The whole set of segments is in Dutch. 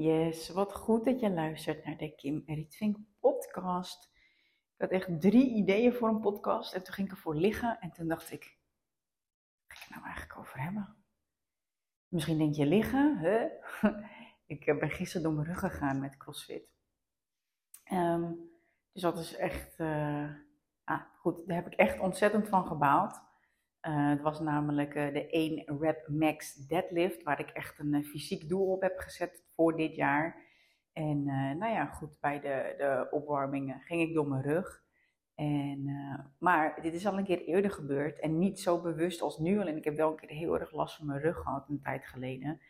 Yes, wat goed dat je luistert naar de Kim Rietvink podcast. Ik had echt drie ideeën voor een podcast en toen ging ik ervoor liggen en toen dacht ik, wat ga ik nou eigenlijk over hebben? Misschien denk je liggen, hè? ik ben gisteren door mijn rug gegaan met CrossFit. Um, dus dat is echt, uh, ah, goed, daar heb ik echt ontzettend van gebaald. Uh, het was namelijk uh, de 1 rep max deadlift, waar ik echt een fysiek doel op heb gezet voor dit jaar. En nou ja, goed, bij de, de opwarming ging ik door mijn rug. En, maar dit is al een keer eerder gebeurd en niet zo bewust als nu. Alleen ik heb wel een keer heel erg last van mijn rug gehad een tijd geleden.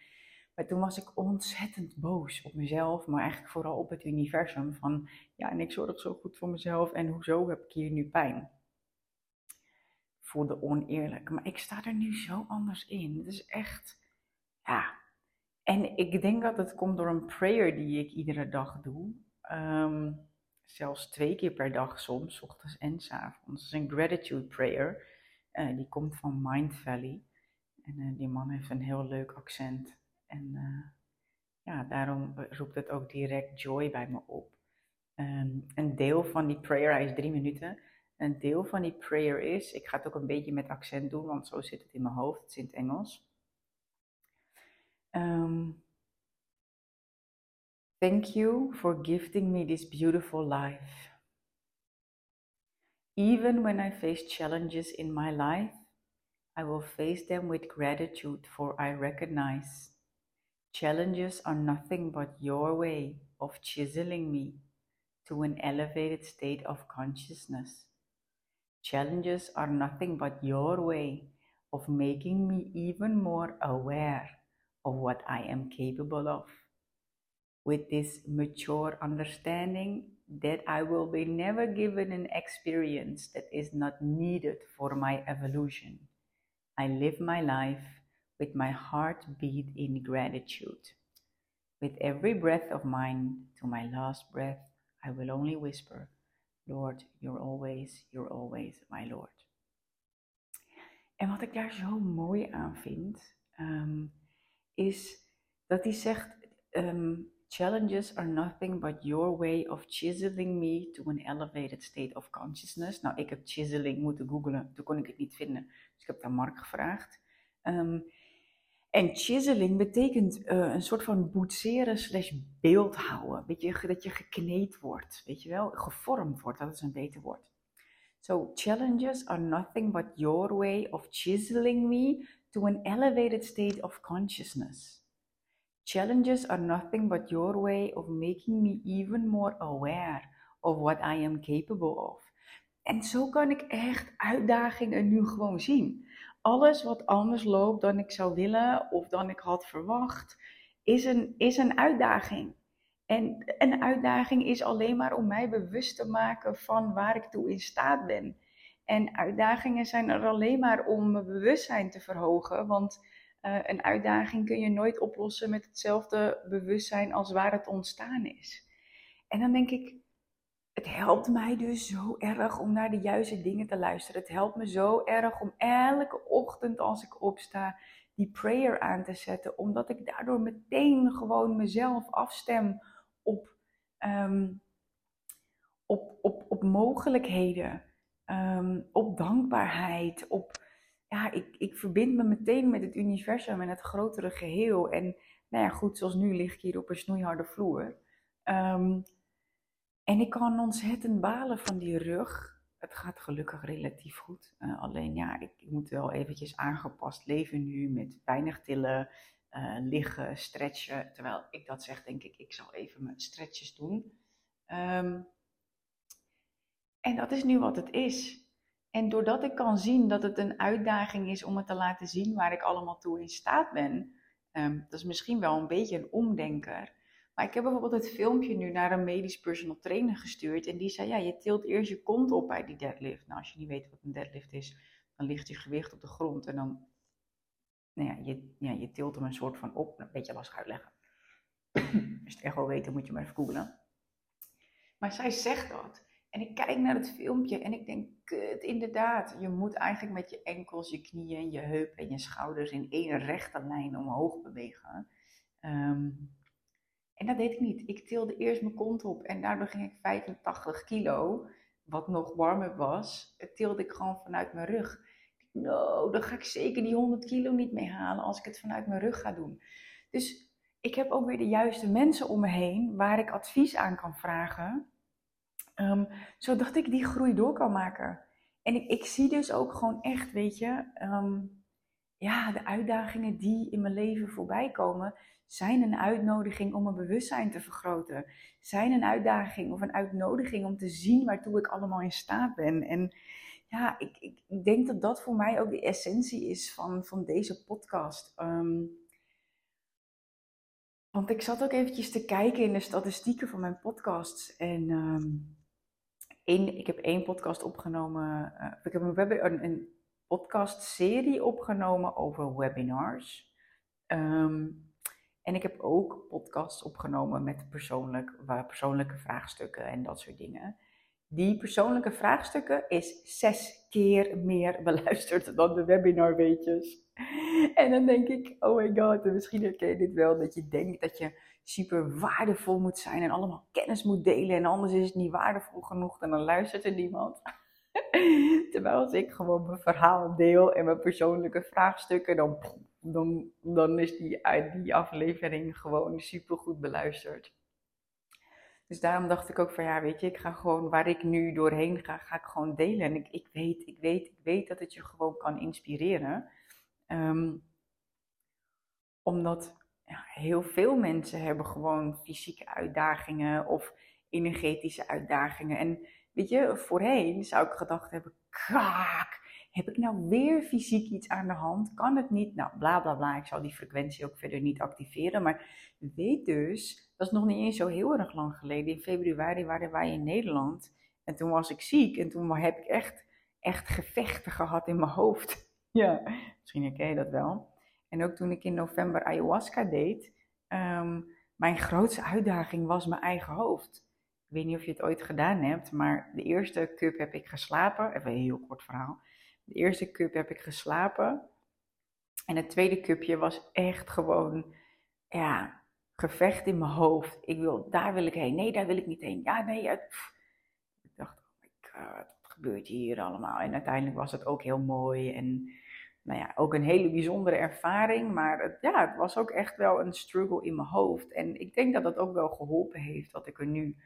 Maar toen was ik ontzettend boos op mezelf, maar eigenlijk vooral op het universum. Van ja, en ik zorg zo goed voor mezelf en hoezo heb ik hier nu pijn? Voelde oneerlijk. Maar ik sta er nu zo anders in. Het is echt, ja. En ik denk dat het komt door een prayer die ik iedere dag doe. Um, zelfs twee keer per dag soms, ochtends en s avonds. Het is een gratitude prayer. Uh, die komt van Mind Valley. En uh, die man heeft een heel leuk accent. En uh, ja, daarom roept het ook direct joy bij me op. Um, een deel van die prayer, hij is drie minuten. Een deel van die prayer is, ik ga het ook een beetje met accent doen, want zo zit het in mijn hoofd, het is in het Engels. Um, thank you for gifting me this beautiful life. Even when I face challenges in my life, I will face them with gratitude, for I recognize Challenges are nothing but your way of chiseling me to an elevated state of consciousness. Challenges are nothing but your way of making me even more aware of what I am capable of. With this mature understanding that I will be never given an experience that is not needed for my evolution, I live my life with my heart beat in gratitude. With every breath of mine to my last breath, I will only whisper, Lord, you're always, you're always my Lord. En wat ik daar zo mooi aan vind, um, is dat hij zegt, um, challenges are nothing but your way of chiseling me to an elevated state of consciousness. Nou, ik heb chiseling moeten googlen, toen kon ik het niet vinden, dus ik heb daar Mark gevraagd. Um, en chiseling betekent uh, een soort van boetseren slash beeldhouden. Weet je, dat je gekneed wordt, weet je wel, gevormd wordt, dat is een beter woord. So challenges are nothing but your way of chiseling me to an elevated state of consciousness. Challenges are nothing but your way of making me even more aware of what I am capable of. En zo kan ik echt uitdagingen nu gewoon zien alles wat anders loopt dan ik zou willen of dan ik had verwacht, is een, is een uitdaging. En een uitdaging is alleen maar om mij bewust te maken van waar ik toe in staat ben. En uitdagingen zijn er alleen maar om mijn bewustzijn te verhogen. Want uh, een uitdaging kun je nooit oplossen met hetzelfde bewustzijn als waar het ontstaan is. En dan denk ik, het helpt mij dus zo erg om naar de juiste dingen te luisteren. Het helpt me zo erg om elke ochtend als ik opsta die prayer aan te zetten, omdat ik daardoor meteen gewoon mezelf afstem op, um, op, op, op mogelijkheden, um, op dankbaarheid, op ja, ik, ik verbind me meteen met het universum en het grotere geheel. En nou ja, goed, zoals nu lig ik hier op een snoeiharde vloer. Um, en ik kan ontzettend balen van die rug. Het gaat gelukkig relatief goed. Uh, alleen ja, ik, moet wel eventjes aangepast leven nu met weinig tillen, uh, liggen, stretchen. Terwijl ik dat zeg, denk ik, ik zal even mijn stretches doen. Um, en dat is nu wat het is. En doordat ik kan zien dat het een uitdaging is om het te laten zien waar ik allemaal toe in staat ben, um, dat is misschien wel een beetje een omdenker. Maar ik heb bijvoorbeeld het filmpje nu naar een medisch personal trainer gestuurd. En die zei, ja, je tilt eerst je kont op bij die deadlift. Nou, als je niet weet wat een deadlift is, dan ligt je gewicht op de grond. En dan, nou ja, je, ja, je tilt hem een soort van op. Een beetje lastig uitleggen. als je het echt wil weten, moet je maar even googlen. Maar zij zegt dat. En ik kijk naar het filmpje en ik denk, kut, inderdaad. Je moet eigenlijk met je enkels, je knieën, je heupen en je schouders in één rechte lijn omhoog bewegen. Um, En dat deed ik niet. Ik tilde eerst mijn kont op en daardoor ging ik 85 kilo, wat nog warm was, tilde ik gewoon vanuit mijn rug. No, dan ga ik zeker die 100 kilo niet mee halen als ik het vanuit mijn rug ga doen. Dus ik heb ook weer de juiste mensen om me heen waar ik advies aan kan vragen, um, zodat ik die groei door kan maken. En ik, ik zie dus ook gewoon echt, weet je, ehm, ja, de uitdagingen die in mijn leven voorbij komen, zijn een uitnodiging om mijn bewustzijn te vergroten. Zijn een uitdaging of een uitnodiging om te zien waartoe ik allemaal in staat ben. En ja, ik, ik, denk dat dat voor mij ook de essentie is van, van deze podcast. Ehm, want ik zat ook eventjes te kijken in de statistieken van mijn podcasts. En um, ik heb één podcast opgenomen. Uh, ik heb een, een, een podcastserie opgenomen over webinars. Um, en ik heb ook podcasts opgenomen met persoonlijk, persoonlijke vraagstukken en dat soort dingen. Die persoonlijke vraagstukken is zes keer meer beluisterd dan de webinarweetjes. En dan denk ik, oh my god, misschien herken je dit wel, dat je denkt dat je super waardevol moet zijn en allemaal kennis moet delen en anders is het niet waardevol genoeg en dan luistert er niemand. Terwijl als ik gewoon mijn verhaal deel en mijn persoonlijke vraagstukken, dan dan, dan is die, die aflevering gewoon super goed beluisterd. Dus daarom dacht ik ook van ja, weet je, ik ga gewoon waar ik nu doorheen ga, ga ik gewoon delen. En ik, ik weet, ik weet, ik weet dat het je gewoon kan inspireren. Ehm, omdat ja, heel veel mensen hebben gewoon fysieke uitdagingen of energetische uitdagingen. En weet je, voorheen zou ik gedacht hebben, kaak, heb ik nou weer fysiek iets aan de hand? Kan het niet? Nou, bla bla bla. Ik zal die frequentie ook verder niet activeren. Maar weet dus, dat is nog niet eens zo heel erg lang geleden. In februari waren wij in Nederland. En toen was ik ziek. En toen heb ik echt, echt gevechten gehad in mijn hoofd. Ja, misschien herken je dat wel. En ook toen ik in november ayahuasca deed. Um, mijn grootste uitdaging was mijn eigen hoofd. Ik weet niet of je het ooit gedaan hebt, maar de eerste cup heb ik geslapen. Even een heel kort verhaal. De eerste cup heb ik geslapen. En het tweede cupje was echt gewoon, ja, gevecht in mijn hoofd. Ik wil, daar wil ik heen. Nee, daar wil ik niet heen. Ja, nee. Ik dacht, oh my god, wat gebeurt hier allemaal? En uiteindelijk was het ook heel mooi. En nou ja, ook een hele bijzondere ervaring. Maar het, ja, het was ook echt wel een struggle in mijn hoofd. En ik denk dat dat ook wel geholpen heeft dat ik er nu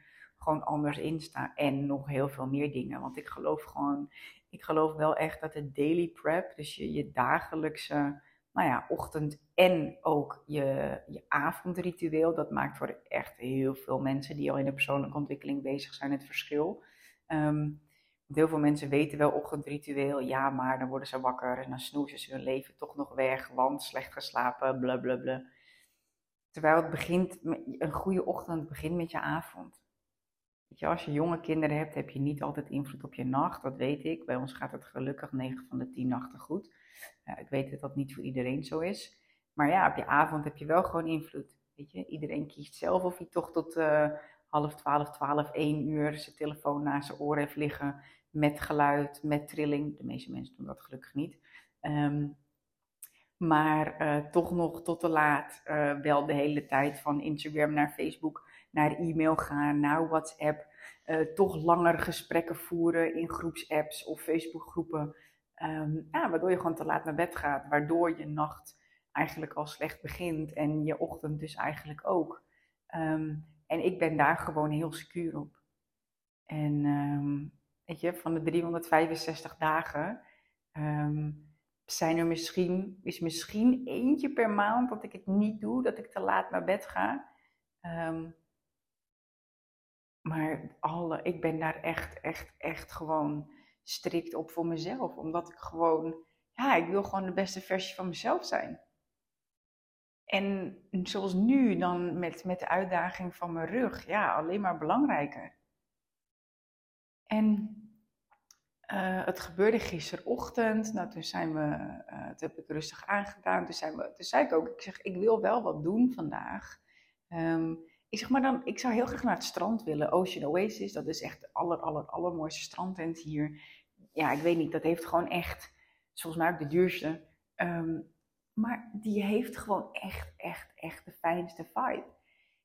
gewoon anders in sta. En nog heel veel meer dingen. Want ik geloof gewoon ik geloof wel echt dat de daily prep, dus je, je dagelijkse nou ja, ochtend en ook je, je avondritueel, dat maakt voor echt heel veel mensen die al in de persoonlijke ontwikkeling bezig zijn het verschil. Um, heel veel mensen weten wel ochtendritueel, ja, maar dan worden ze wakker en dan snoezen ze hun leven toch nog weg, want slecht geslapen, bla bla bla. Terwijl het begint, een goede ochtend begint met je avond als je jonge kinderen hebt, heb je niet altijd invloed op je nacht. Dat weet ik. Bij ons gaat het gelukkig 9 van de 10 nachten goed. ik weet dat dat niet voor iedereen zo is. Maar ja, op je avond heb je wel gewoon invloed. Weet je, iedereen kiest zelf of hij toch tot uh, half twaalf, twaalf, één uur zijn telefoon naast zijn oren heeft liggen. Met geluid, met trilling. De meeste mensen doen dat gelukkig niet. Ehm, maar uh, toch nog tot te laat uh, wel de hele tijd van Instagram naar Facebook naar e-mail gaan, naar WhatsApp, uh, toch langer gesprekken voeren in groepsapps of Facebookgroepen. Um, ja, waardoor je gewoon te laat naar bed gaat, waardoor je nacht eigenlijk al slecht begint en je ochtend dus eigenlijk ook. Um, en ik ben daar gewoon heel secuur op. En um, weet je, van de 365 dagen zijn er misschien, is misschien eentje per maand dat ik het niet doe, dat ik te laat naar bed ga. Maar alle, ik ben daar echt, echt, echt gewoon strikt op voor mezelf. Omdat ik gewoon, ja, ik wil gewoon de beste versie van mezelf zijn. En zoals nu dan met, met de uitdaging van mijn rug, ja, alleen maar belangrijker. En uh, het gebeurde gisterochtend. Nou, toen zijn we, uh, toen heb ik rustig aangedaan. Toen, zijn we, toen zei ik ook, ik zeg, ik wil wel wat doen vandaag. Um, ik zeg maar dan, ik zou heel graag naar het strand willen. Ocean Oasis, dat is echt de aller, aller, allermooiste strandtent hier. Ja, ik weet niet, dat heeft gewoon echt, volgens mij ook de duurste. Um, maar die heeft gewoon echt, echt, echt de fijnste vibe.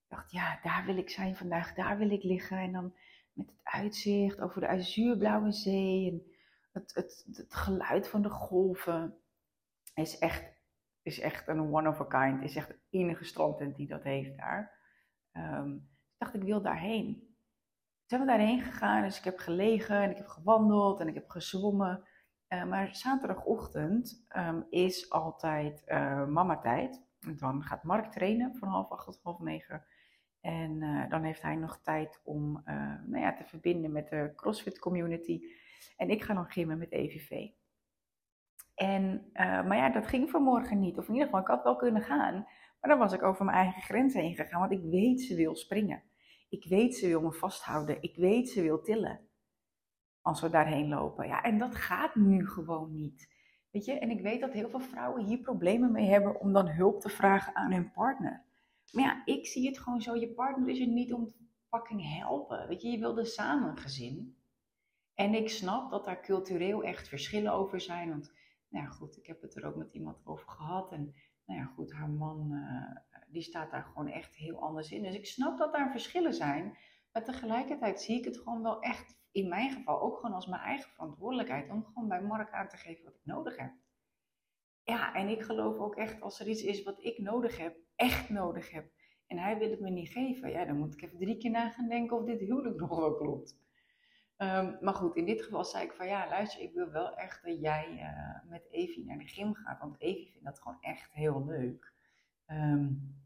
Ik dacht, ja, daar wil ik zijn vandaag, daar wil ik liggen. En dan met het uitzicht over de azuurblauwe zee en het, het, het geluid van de golven. Is echt, is echt een one of a kind. Is echt de enige strandtent die dat heeft daar. Um, ik dacht, ik wil daarheen zijn we daarheen gegaan. Dus ik heb gelegen en ik heb gewandeld en ik heb gezwommen. Uh, maar zaterdagochtend um, is altijd uh, mama-tijd. Dan gaat Mark trainen van half acht tot half negen. En uh, dan heeft hij nog tijd om nou ja, te verbinden met de CrossFit community. En ik ga dan gimmen met EVV. En, maar ja, dat ging vanmorgen niet. Of in ieder geval, ik had wel kunnen gaan. Maar dan was ik over mijn eigen grens heen gegaan. Want ik weet, ze wil springen. Ik weet, ze wil me vasthouden. Ik weet, ze wil tillen. Als we daarheen lopen. Ja, en dat gaat nu gewoon niet. Weet je, en ik weet dat heel veel vrouwen hier problemen mee hebben om dan hulp te vragen aan hun partner. Maar ja, ik zie het gewoon zo. Je partner is er niet om te helpen. Weet je, je wilde samen een gezin. En ik snap dat daar cultureel echt verschillen over zijn. Want, nou goed, ik heb het er ook met iemand over gehad. En, nou ja, goed, haar man uh, die staat daar gewoon echt heel anders in. Dus ik snap dat daar verschillen zijn. Maar tegelijkertijd zie ik het gewoon wel echt, in mijn geval, ook gewoon als mijn eigen verantwoordelijkheid. Om gewoon bij Mark aan te geven wat ik nodig heb. Ja, en ik geloof ook echt, als er iets is wat ik nodig heb, echt nodig heb. En hij wil het me niet geven. Ja, dan moet ik even drie keer na gaan denken of dit huwelijk nog wel klopt. Um, maar goed, in dit geval zei ik van ja, luister, ik wil wel echt dat jij uh, met Evie naar de gym gaat. Want Evie vindt dat gewoon echt heel leuk. Um,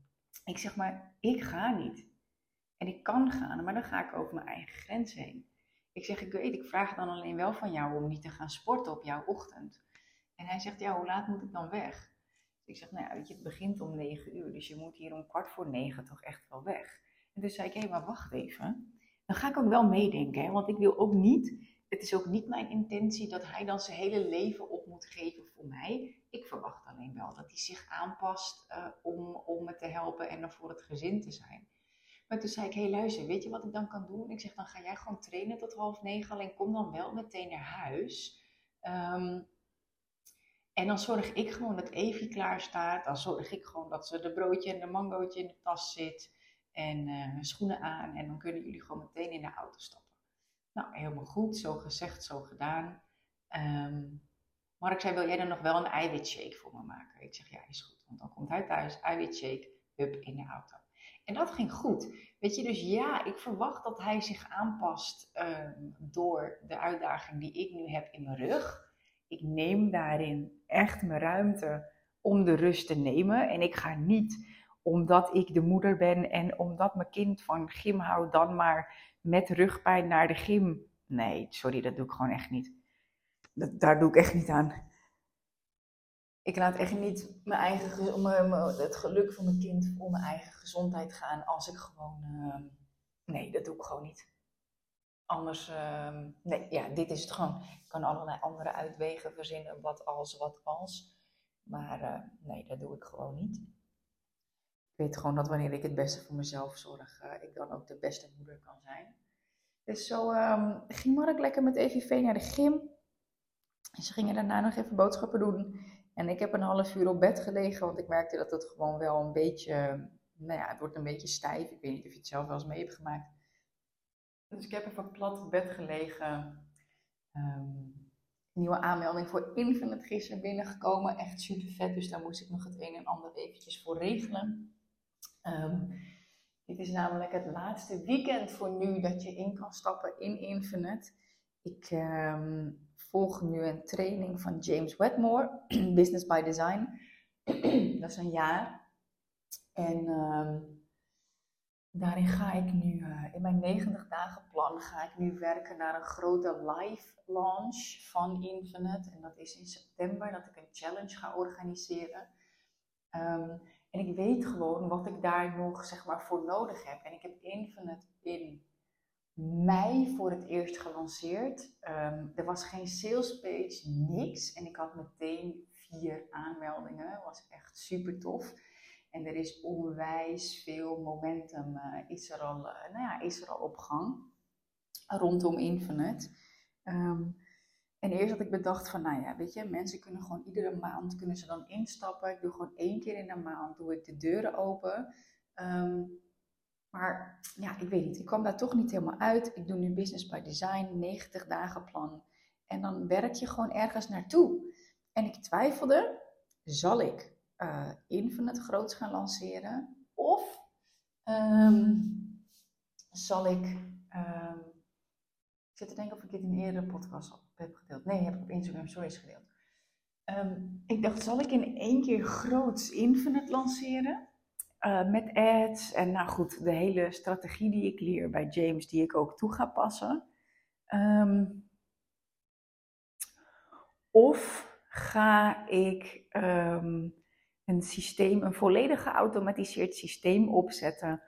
ik zeg maar, ik ga niet. En ik kan gaan, maar dan ga ik over mijn eigen grens heen. Ik zeg, ik weet, ik vraag dan alleen wel van jou om niet te gaan sporten op jouw ochtend. En hij zegt, ja, hoe laat moet ik dan weg? ik zeg, nou ja, weet je, het begint om negen uur, dus je moet hier om kwart voor negen toch echt wel weg. En dus zei ik, hé, hey, maar wacht even. Dan ga ik ook wel meedenken, hè? want ik wil ook niet, het is ook niet mijn intentie dat hij dan zijn hele leven op moet geven voor mij. Ik verwacht alleen wel dat hij zich aanpast uh, om, om me te helpen en er voor het gezin te zijn. Maar toen zei ik, hé hey, luister, weet je wat ik dan kan doen? Ik zeg, dan ga jij gewoon trainen tot half negen, alleen kom dan wel meteen naar huis. Um, en dan zorg ik gewoon dat Evie klaar staat. Dan zorg ik gewoon dat ze de broodje en de mangootje in de tas zit. En uh, schoenen aan. En dan kunnen jullie gewoon meteen in de auto stappen. Nou, helemaal goed. Zo gezegd, zo gedaan. Um, Mark zei, wil jij dan nog wel een eiwitshake voor me maken? Ik zeg, ja, is goed. Want dan komt hij thuis, eiwitshake, hup, in de auto. En dat ging goed. Weet je, dus ja, ik verwacht dat hij zich aanpast um, door de uitdaging die ik nu heb in mijn rug. Ik neem daarin echt mijn ruimte om de rust te nemen. En ik ga niet omdat ik de moeder ben en omdat mijn kind van gym houdt, dan maar met rugpijn naar de gym. Nee, sorry, dat doe ik gewoon echt niet dat, daar doe ik echt niet aan. Ik laat echt niet mijn eigen, mijn, het geluk van mijn kind om mijn eigen gezondheid gaan als ik gewoon. Uh, nee, dat doe ik gewoon niet. Anders, uh, nee, ja, dit is het gewoon. Ik kan allerlei andere uitwegen verzinnen, wat als, wat als. Maar uh, nee, dat doe ik gewoon niet. Ik weet gewoon dat wanneer ik het beste voor mezelf zorg, eh, ik dan ook de beste moeder kan zijn. Dus zo um, ging Mark lekker met EVV naar de gym. En ze gingen daarna nog even boodschappen doen. En ik heb een half uur op bed gelegen, want ik merkte dat het gewoon wel een beetje, nou ja, het wordt een beetje stijf. Ik weet niet of je het zelf wel eens mee hebt gemaakt. Dus ik heb even plat op bed gelegen. Um, nieuwe aanmelding voor Infinite gisteren binnengekomen. Echt super vet, dus daar moest ik nog het een en ander eventjes voor regelen. Um, dit is namelijk het laatste weekend voor nu dat je in kan stappen in Infinite. Ik um, volg nu een training van James Wedmore, Business by Design. dat is een jaar. En um, daarin ga ik nu, uh, in mijn 90 dagen plan, ga ik nu werken naar een grote live launch van Infinite. En dat is in september dat ik een challenge ga organiseren. En ik weet gewoon wat ik daar nog zeg maar, voor nodig heb. En ik heb Infinite in mei voor het eerst gelanceerd. Um, er was geen sales page, niks. En ik had meteen vier aanmeldingen. Was echt super tof. En er is onwijs veel momentum, uh, is, er al, uh, nou ja, is er al op gang rondom Infinite. Um, en eerst had ik bedacht van, nou ja, weet je, mensen kunnen gewoon iedere maand kunnen ze dan instappen. Ik doe gewoon één keer in de maand, doe ik de deuren open. Um, Maar ja, ik weet niet. Ik kwam daar toch niet helemaal uit. Ik doe nu Business by Design, 90 dagen plan. En dan werk je gewoon ergens naartoe. En ik twijfelde, zal ik uh, Infinite groots gaan lanceren? Of ehm, zal ik... Um, ik zit te denken of ik dit in een eerdere podcast heb gedeeld. Nee, heb ik op Instagram stories gedeeld. Um, ik dacht, zal ik in één keer groots Infinite lanceren? Uh, met ads en nou goed, de hele strategie die ik leer bij James, die ik ook toe ga passen. Um, of ga ik um, een systeem, een volledig geautomatiseerd systeem opzetten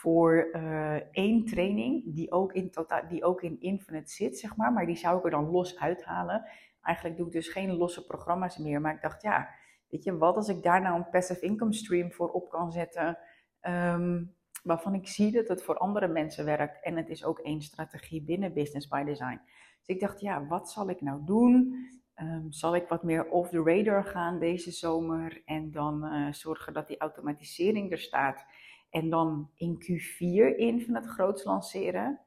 voor uh, één training, die ook, in totaal, die ook in Infinite zit, zeg maar, maar die zou ik er dan los uithalen. Eigenlijk doe ik dus geen losse programma's meer, maar ik dacht, ja, weet je, wat als ik daar nou een passive income stream voor op kan zetten, um, waarvan ik zie dat het voor andere mensen werkt en het is ook één strategie binnen Business by Design. Dus ik dacht, ja, wat zal ik nou doen? Um, zal ik wat meer off the radar gaan deze zomer en dan uh, zorgen dat die automatisering er staat en dan in Q4 in van het groots lanceren?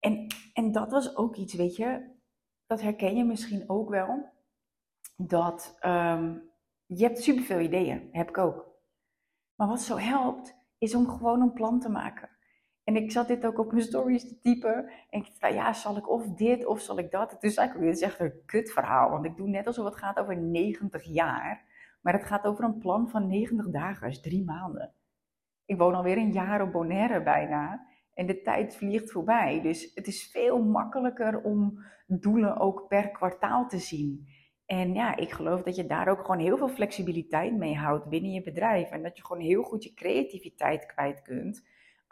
En, en dat was ook iets, weet je, dat herken je misschien ook wel, dat um, je hebt superveel ideeën, heb ik ook. Maar wat zo helpt, is om gewoon een plan te maken. En ik zat dit ook op mijn stories te typen. En ik dacht, ja, zal ik of dit of zal ik dat? Het is eigenlijk dit is echt een kut verhaal. Want ik doe net alsof het gaat over 90 jaar. Maar het gaat over een plan van 90 dagen, dus drie maanden. Ik woon alweer een jaar op Bonaire bijna. En de tijd vliegt voorbij. Dus het is veel makkelijker om doelen ook per kwartaal te zien. En ja, ik geloof dat je daar ook gewoon heel veel flexibiliteit mee houdt binnen je bedrijf. En dat je gewoon heel goed je creativiteit kwijt kunt.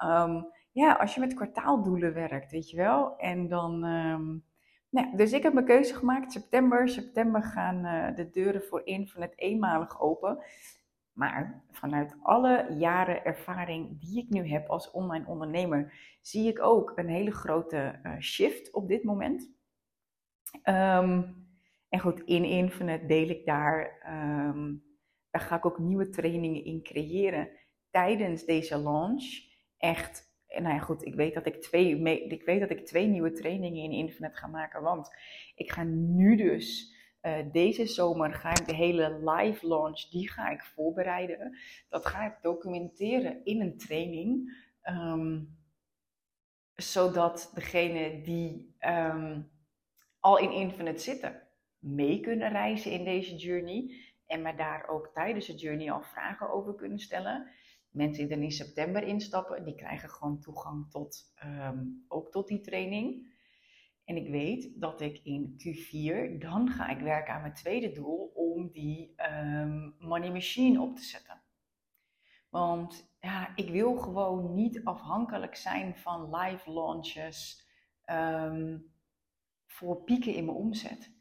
Um, ja, als je met kwartaaldoelen werkt, weet je wel. En dan, um, nou, dus ik heb mijn keuze gemaakt. September, september gaan uh, de deuren voor Infinite eenmalig open. Maar vanuit alle jaren ervaring die ik nu heb als online ondernemer, zie ik ook een hele grote uh, shift op dit moment. Um, en goed, in Infinite deel ik daar, um, daar ga ik ook nieuwe trainingen in creëren tijdens deze launch. Echt en nou ja, goed, ik weet, dat ik, twee, ik weet dat ik twee nieuwe trainingen in Infinite ga maken. Want ik ga nu dus, uh, deze zomer ga ik de hele live launch, die ga ik voorbereiden. Dat ga ik documenteren in een training. Um, zodat degene die um, al in Infinite zitten, mee kunnen reizen in deze journey. En me daar ook tijdens de journey al vragen over kunnen stellen mensen die er in september instappen, die krijgen gewoon toegang tot, um, ook tot die training. En ik weet dat ik in Q4, dan ga ik werken aan mijn tweede doel om die um, money machine op te zetten. Want ja, ik wil gewoon niet afhankelijk zijn van live launches um, voor pieken in mijn omzet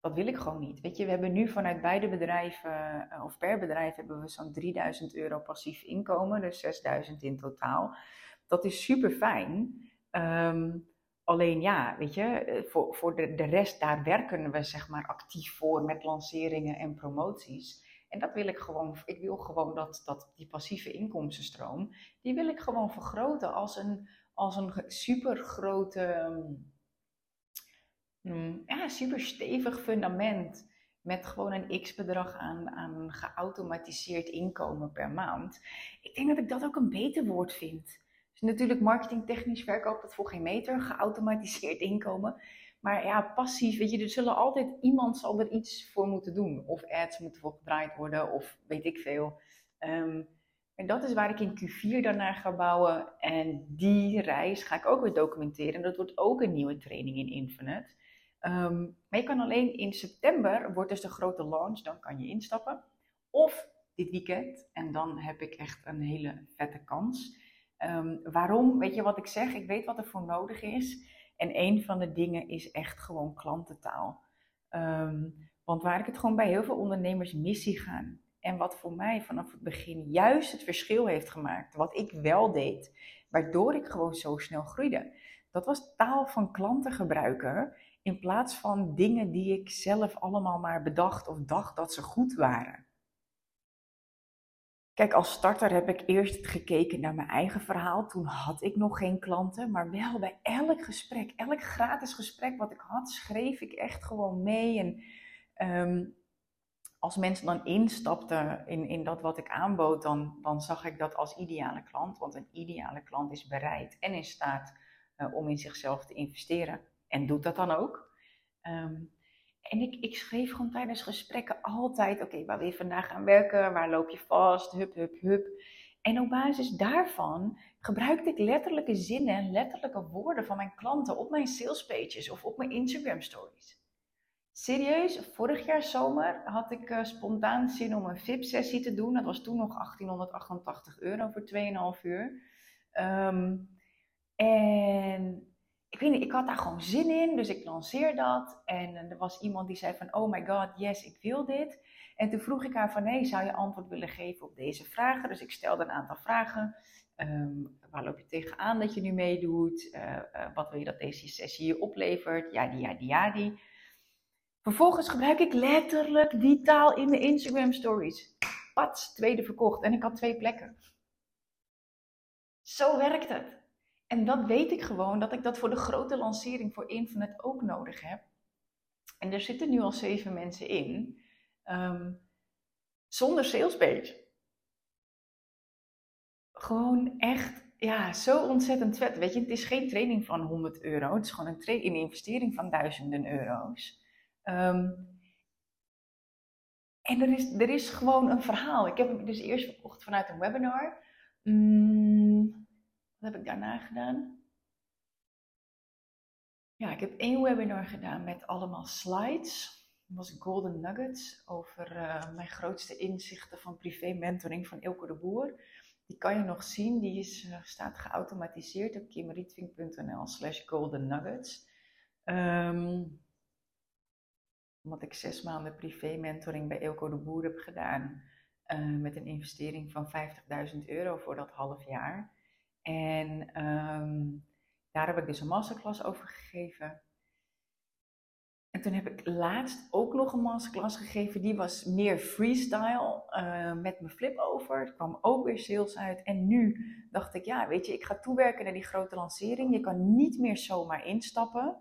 dat wil ik gewoon niet. Weet je, we hebben nu vanuit beide bedrijven, eh, of per bedrijf, hebben we zo'n 3000 euro passief inkomen, dus 6000 in totaal. Dat is super fijn. Um, alleen ja, weet je, eh, voor, voor de, de rest, daar werken we zeg maar actief voor met lanceringen en promoties. En dat wil ik gewoon, ik wil gewoon dat, dat die passieve inkomstenstroom, die wil ik gewoon vergroten als een, als een super grote ehm, Mm, ja, super stevig fundament met gewoon een x-bedrag aan, aan geautomatiseerd inkomen per maand. Ik denk dat ik dat ook een beter woord vind. Dus natuurlijk marketingtechnisch verkoop dat voor geen meter, geautomatiseerd inkomen. Maar ja, passief, weet je, er zullen altijd, iemand zal er iets voor moeten doen. Of ads moeten voor gedraaid worden, of weet ik veel. Um, en dat is waar ik in Q4 daarna ga bouwen. En die reis ga ik ook weer documenteren. En dat wordt ook een nieuwe training in Infinite. Um, maar je kan alleen in september, wordt dus de grote launch, dan kan je instappen. Of dit weekend, en dan heb ik echt een hele vette kans. Um, waarom? Weet je wat ik zeg? Ik weet wat er voor nodig is. En een van de dingen is echt gewoon klantentaal. Um, want waar ik het gewoon bij heel veel ondernemers missie gaan. En wat voor mij vanaf het begin juist het verschil heeft gemaakt. Wat ik wel deed. Waardoor ik gewoon zo snel groeide. Dat was taal van klanten gebruiken in plaats van dingen die ik zelf allemaal maar bedacht of dacht dat ze goed waren. Kijk, als starter heb ik eerst gekeken naar mijn eigen verhaal. Toen had ik nog geen klanten, maar wel bij elk gesprek, elk gratis gesprek wat ik had, schreef ik echt gewoon mee. En ehm, als mensen dan instapten in, in dat wat ik aanbood, dan, dan zag ik dat als ideale klant. Want een ideale klant is bereid en in staat uh, om in zichzelf te investeren. En doet dat dan ook. Um, en ik, ik schreef gewoon tijdens gesprekken altijd: oké, waar wil je vandaag gaan werken? Waar loop je vast? Hup, hup, hup. En op basis daarvan gebruikte ik letterlijke zinnen en letterlijke woorden van mijn klanten op mijn salespages of op mijn Instagram stories. Serieus, vorig jaar zomer had ik uh, spontaan zin om een VIP-sessie te doen. Dat was toen nog 1888 euro voor 2,5 uur. Um, en ik ik had daar gewoon zin in, dus ik lanceer dat. En er was iemand die zei van, oh my god, yes, ik wil dit. En toen vroeg ik haar van, nee, zou je antwoord willen geven op deze vragen? Dus ik stelde een aantal vragen. Um, waar loop je tegenaan dat je nu meedoet? Uh, uh, wat wil je dat deze sessie je oplevert? Ja, die, ja, die, ja, die. Vervolgens gebruik ik letterlijk die taal in de Instagram stories. Pats, tweede verkocht. En ik had twee plekken. Zo werkt het. En dat weet ik gewoon, dat ik dat voor de grote lancering voor Infinite ook nodig heb. En er zitten nu al zeven mensen in, um, zonder salespage. Gewoon echt, ja, zo ontzettend vet. Weet je, het is geen training van 100 euro, het is gewoon een, investering van duizenden euro's. Um, en er is, er is gewoon een verhaal. Ik heb hem dus eerst verkocht vanuit een webinar. Mm, wat heb ik daarna gedaan? Ja, ik heb één webinar gedaan met allemaal slides. Dat was Golden Nuggets over uh, mijn grootste inzichten van privé mentoring van Ilko de Boer. Die kan je nog zien, die is, uh, staat geautomatiseerd op kimrietwink.nl slash golden nuggets. Um, omdat ik zes maanden privé mentoring bij Ilko de Boer heb gedaan. Uh, met een investering van 50.000 euro voor dat half jaar. En um, daar heb ik dus een masterclass over gegeven. En toen heb ik laatst ook nog een masterclass gegeven. Die was meer freestyle uh, met mijn flip over. Er kwam ook weer sales uit. En nu dacht ik, ja, weet je, ik ga toewerken naar die grote lancering. Je kan niet meer zomaar instappen.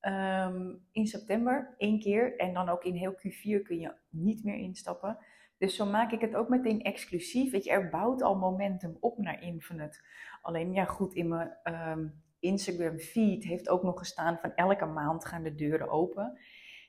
Um, in september één keer. En dan ook in heel Q4 kun je niet meer instappen. Dus zo maak ik het ook meteen exclusief. Weet je, er bouwt al momentum op naar Infinite. Alleen ja, goed, in mijn um, Instagram feed heeft ook nog gestaan van elke maand gaan de deuren open.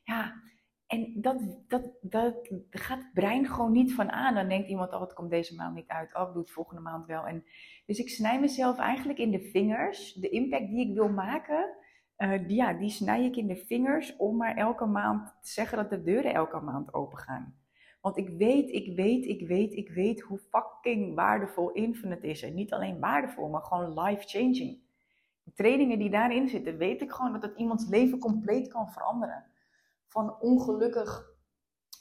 Ja, en dat, dat, dat gaat het brein gewoon niet van aan. Dan denkt iemand, oh, het komt deze maand niet uit. Oh, ik doe het volgende maand wel. En, dus ik snij mezelf eigenlijk in de vingers. De impact die ik wil maken, uh, die, ja, die snij ik in de vingers om maar elke maand te zeggen dat de deuren elke maand open gaan. Want ik weet, ik weet, ik weet, ik weet hoe fucking waardevol Infinite is. En niet alleen waardevol, maar gewoon life-changing. De trainingen die daarin zitten, weet ik gewoon dat het iemands leven compleet kan veranderen. Van ongelukkig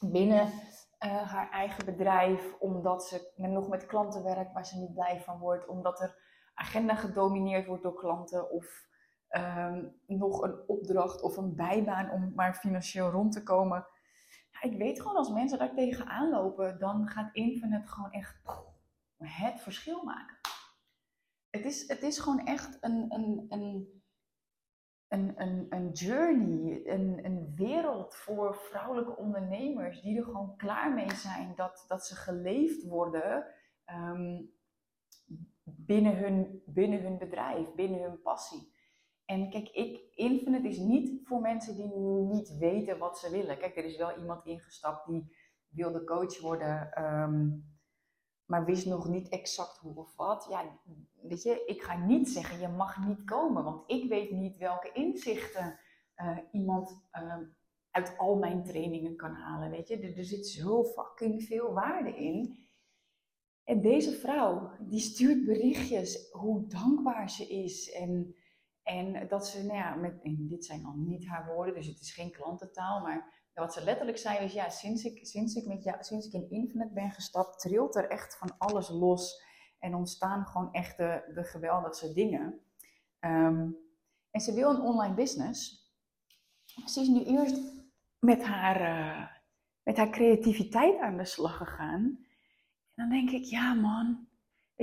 binnen uh, haar eigen bedrijf, omdat ze nog met klanten werkt waar ze niet blij van wordt, omdat er agenda gedomineerd wordt door klanten of um, nog een opdracht of een bijbaan om maar financieel rond te komen ik weet gewoon als mensen daar tegenaan lopen, dan gaat Infinite gewoon echt het verschil maken. Het is, het is gewoon echt een, een, een, een, een, journey, een, een wereld voor vrouwelijke ondernemers die er gewoon klaar mee zijn dat, dat ze geleefd worden um, binnen, hun, binnen hun bedrijf, binnen hun passie. En kijk, ik, Infinite is niet voor mensen die niet weten wat ze willen. Kijk, er is wel iemand ingestapt die wilde coach worden, um, maar wist nog niet exact hoe of wat. Ja, weet je, ik ga niet zeggen je mag niet komen, want ik weet niet welke inzichten uh, iemand uh, uit al mijn trainingen kan halen. Weet je, er, er zit zo fucking veel waarde in. En deze vrouw, die stuurt berichtjes hoe dankbaar ze is en en dat ze, nou ja, met, dit zijn al niet haar woorden, dus het is geen klantentaal, maar wat ze letterlijk zei is, ja, sinds ik, sinds ik, met sinds ik in Infinite ben gestapt, trilt er echt van alles los en ontstaan gewoon echt de, de geweldigste dingen. Um, en ze wil een online business. Ze is nu eerst met haar, uh, met haar creativiteit aan de slag gegaan. En dan denk ik, ja man,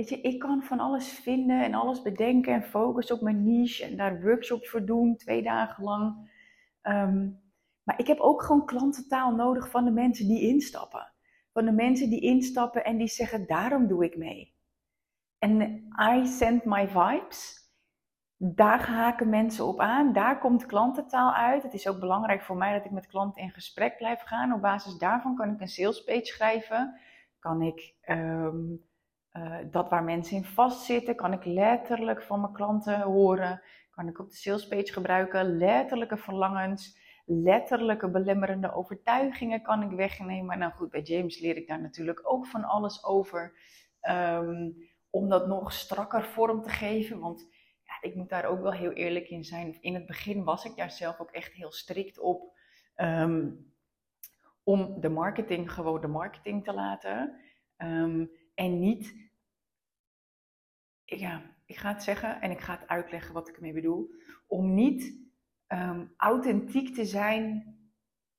weet je, ik kan van alles vinden en alles bedenken en focussen op mijn niche en daar workshops voor doen, twee dagen lang. Ehm, maar ik heb ook gewoon klantentaal nodig van de mensen die instappen. Van de mensen die instappen en die zeggen, daarom doe ik mee. En I send my vibes. Daar haken mensen op aan. Daar komt klantentaal uit. Het is ook belangrijk voor mij dat ik met klanten in gesprek blijf gaan. Op basis daarvan kan ik een sales page schrijven. Kan ik ehm, eh, dat waar mensen in vastzitten, kan ik letterlijk van mijn klanten horen. Kan ik op de sales page gebruiken. Letterlijke verlangens, letterlijke belemmerende overtuigingen kan ik wegnemen. Nou goed, bij James leer ik daar natuurlijk ook van alles over. Um, om dat nog strakker vorm te geven. Want ja, ik moet daar ook wel heel eerlijk in zijn. In het begin was ik daar zelf ook echt heel strikt op. Ehm, om de marketing gewoon de marketing te laten. Ehm, en niet. Ja, ik ga het zeggen en ik ga het uitleggen wat ik ermee bedoel. Om niet um, authentiek te zijn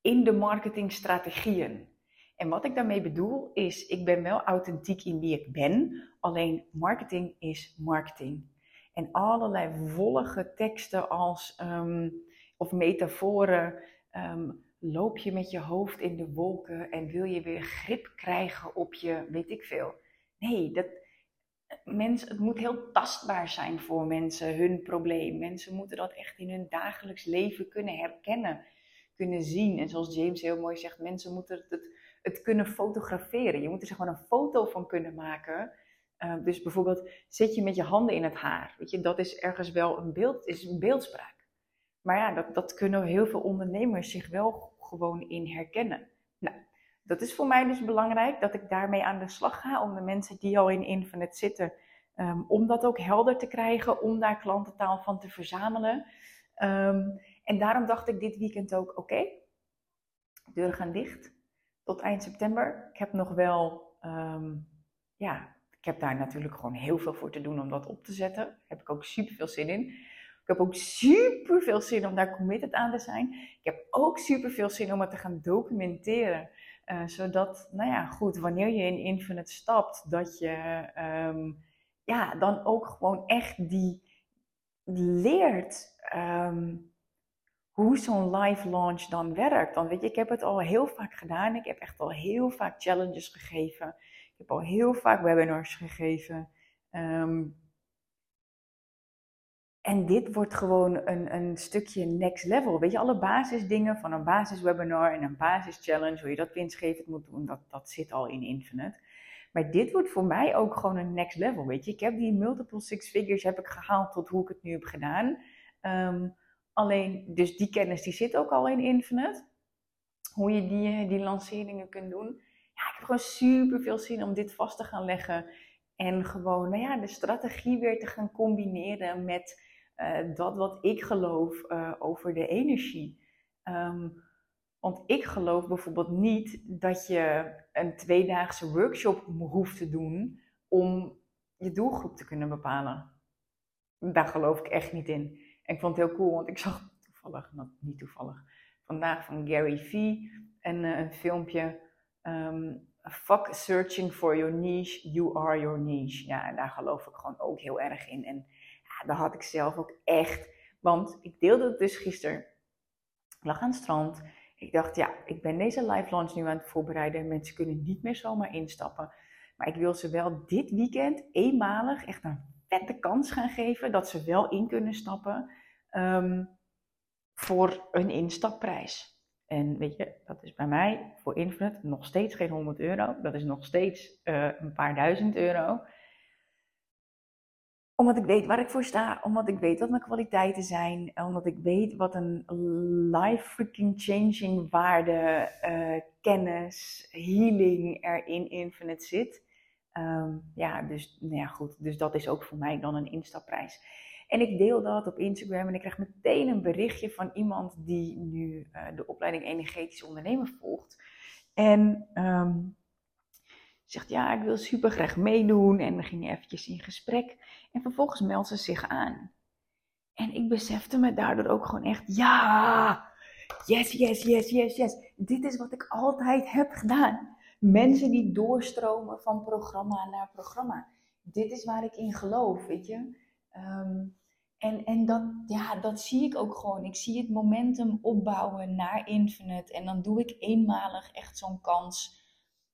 in de marketingstrategieën. En wat ik daarmee bedoel is, ik ben wel authentiek in wie ik ben, alleen marketing is marketing. En allerlei wollige teksten als, um, of metaforen, um, loop je met je hoofd in de wolken en wil je weer grip krijgen op je, weet ik veel. Nee, dat, mens, het moet heel tastbaar zijn voor mensen, hun probleem. Mensen moeten dat echt in hun dagelijks leven kunnen herkennen, kunnen zien. En zoals James heel mooi zegt, mensen moeten het het kunnen fotograferen. Je moet er maar een foto van kunnen maken. Uh, dus bijvoorbeeld zit je met je handen in het haar. Weet je, dat is ergens wel een beeld, is een beeldspraak. Maar ja, dat, dat kunnen heel veel ondernemers zich wel gewoon in herkennen. Nou, dat is voor mij dus belangrijk dat ik daarmee aan de slag ga om de mensen die al in Infinite zitten, um, om dat ook helder te krijgen, om daar klantentaal van te verzamelen. Um, en daarom dacht ik dit weekend ook, oké, okay, deuren gaan dicht tot eind september. Ik heb nog wel, um, ja, ik heb daar natuurlijk gewoon heel veel voor te doen om dat op te zetten. Daar heb ik ook super veel zin in. Heb ook super veel zin om daar committed aan te zijn. Ik heb ook super veel zin om het te gaan documenteren. Uh, zodat, nou ja, goed, wanneer je in Infinite stapt, dat je um, ja, dan ook gewoon echt die leert. Um, hoe zo'n live launch dan werkt. Dan weet je, ik heb het al heel vaak gedaan. Ik heb echt al heel vaak challenges gegeven. Ik heb al heel vaak webinars gegeven. Um, en dit wordt gewoon een, een stukje next level. Weet je, alle basisdingen van een basiswebinar en een basischallenge, hoe je dat winstgevend moet doen, dat, dat zit al in Infinite. Maar dit wordt voor mij ook gewoon een next level. Weet je, ik heb die multiple six figures heb ik gehaald tot hoe ik het nu heb gedaan. Um, Alleen, dus die kennis die zit ook al in Infinite. Hoe je die, eh, die lanceringen kunt doen. Ja, ik heb gewoon super veel zin om dit vast te gaan leggen. En gewoon, nou ja, de strategie weer te gaan combineren met uh, dat wat ik geloof uh, over de energie. Um, want ik geloof bijvoorbeeld niet dat je een tweedaagse workshop hoeft te doen om je doelgroep te kunnen bepalen. Daar geloof ik echt niet in. En ik vond het heel cool, want ik zag toevallig, nou, niet toevallig, vandaag van Gary Vee een, uh, een filmpje. Um, fuck searching for your niche, you are your niche. Ja, en daar geloof ik gewoon ook heel erg in. En ja, daar had ik zelf ook echt, want ik deelde het dus gisteren. Ik lag aan het strand. Ik dacht, ja, ik ben deze live launch nu aan het voorbereiden. Mensen kunnen niet meer zomaar instappen. Maar ik wil ze wel dit weekend eenmalig echt een vette kans gaan geven dat ze wel in kunnen stappen um, voor een instapprijs. En weet je, dat is bij mij voor Infinite nog steeds geen 100 euro. Dat is nog steeds uh, een paar duizend euro. Omdat ik weet waar ik voor sta, omdat ik weet wat mijn kwaliteiten zijn, omdat ik weet wat een life freaking changing waarde, uh, kennis, healing er in Infinite zit. Um, ja, dus, nou ja, goed. Dus dat is ook voor mij dan een instapprijs. En ik deel dat op Instagram en ik krijg meteen een berichtje van iemand die nu uh, de opleiding Energetisch Ondernemen volgt. En um, zegt, ja, ik wil super graag meedoen. En we gingen eventjes in gesprek. En vervolgens meldt ze zich aan. En ik besefte me daardoor ook gewoon echt, ja, yes, yes, yes, yes, yes. Dit is wat ik altijd heb gedaan. mensen die doorstromen van programma naar programma. Dit is waar ik in geloof, weet je. Ehm, en en dat, ja, dat zie ik ook gewoon. Ik zie het momentum opbouwen naar Infinite. En dan doe ik eenmalig echt zo'n kans.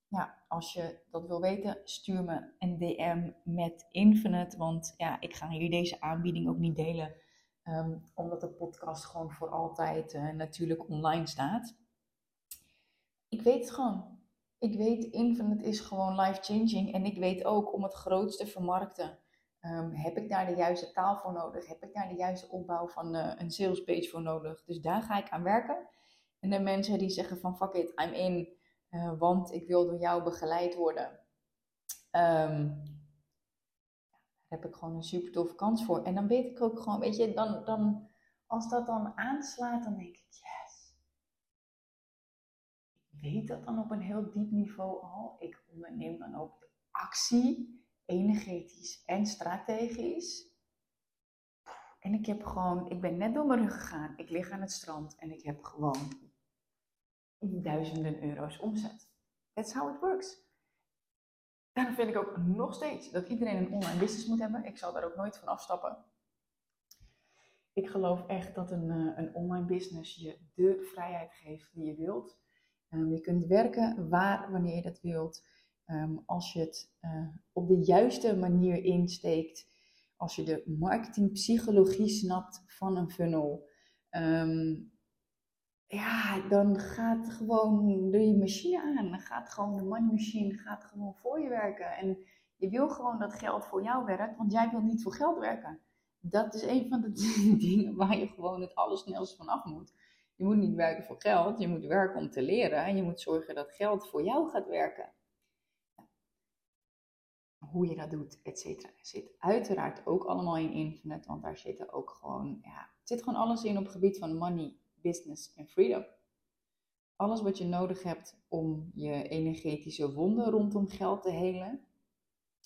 Nou, als je dat wil weten, stuur me een DM met Infinite. Want ja, ik ga hier deze aanbieding ook niet delen. Ehm, omdat de podcast gewoon voor altijd uh, natuurlijk online staat. Ik weet het gewoon. Ik weet, Infinite is gewoon life-changing. En ik weet ook om het grootste vermarkten Um, heb ik daar de juiste taal voor nodig? Heb ik daar de juiste opbouw van uh, een salespage voor nodig? Dus daar ga ik aan werken. En de mensen die zeggen van fuck it, I'm in, uh, want ik wil door jou begeleid worden. Um, daar heb ik gewoon een super toffe kans voor. En dan weet ik ook gewoon, weet je, dan, dan, als dat dan aanslaat, dan denk ik, yes. Ik weet dat dan op een heel diep niveau al. Ik onderneem dan ook actie energetisch en strategisch. En ik heb gewoon, ik ben net door mijn rug gegaan. Ik lig aan het strand en ik heb gewoon duizenden euro's omzet. That's how it works. Daarom vind ik ook nog steeds dat iedereen een online business moet hebben. Ik zal daar ook nooit van afstappen. Ik geloof echt dat een, eh, een online business je de vrijheid geeft die je wilt. Um, je kunt werken waar, wanneer je dat wilt. Ehm, als je het uh, op de juiste manier insteekt, als je de marketingpsychologie snapt van een funnel, um, ja, dan gaat gewoon de machine aan. Dan gaat gewoon de money machine gaat gewoon voor je werken. En je wil gewoon dat geld voor jou werkt, want jij wil niet voor geld werken. Dat is een van de dingen waar je gewoon het allersnelst van af moet. Je moet niet werken voor geld, je moet werken om te leren en je moet zorgen dat geld voor jou gaat werken hoe je dat doet, et cetera. Zit uiteraard ook allemaal in Infinite, want daar zitten ook gewoon, ja, zit gewoon alles in op het gebied van money, business en freedom. Alles wat je nodig hebt om je energetische wonden rondom geld te helen,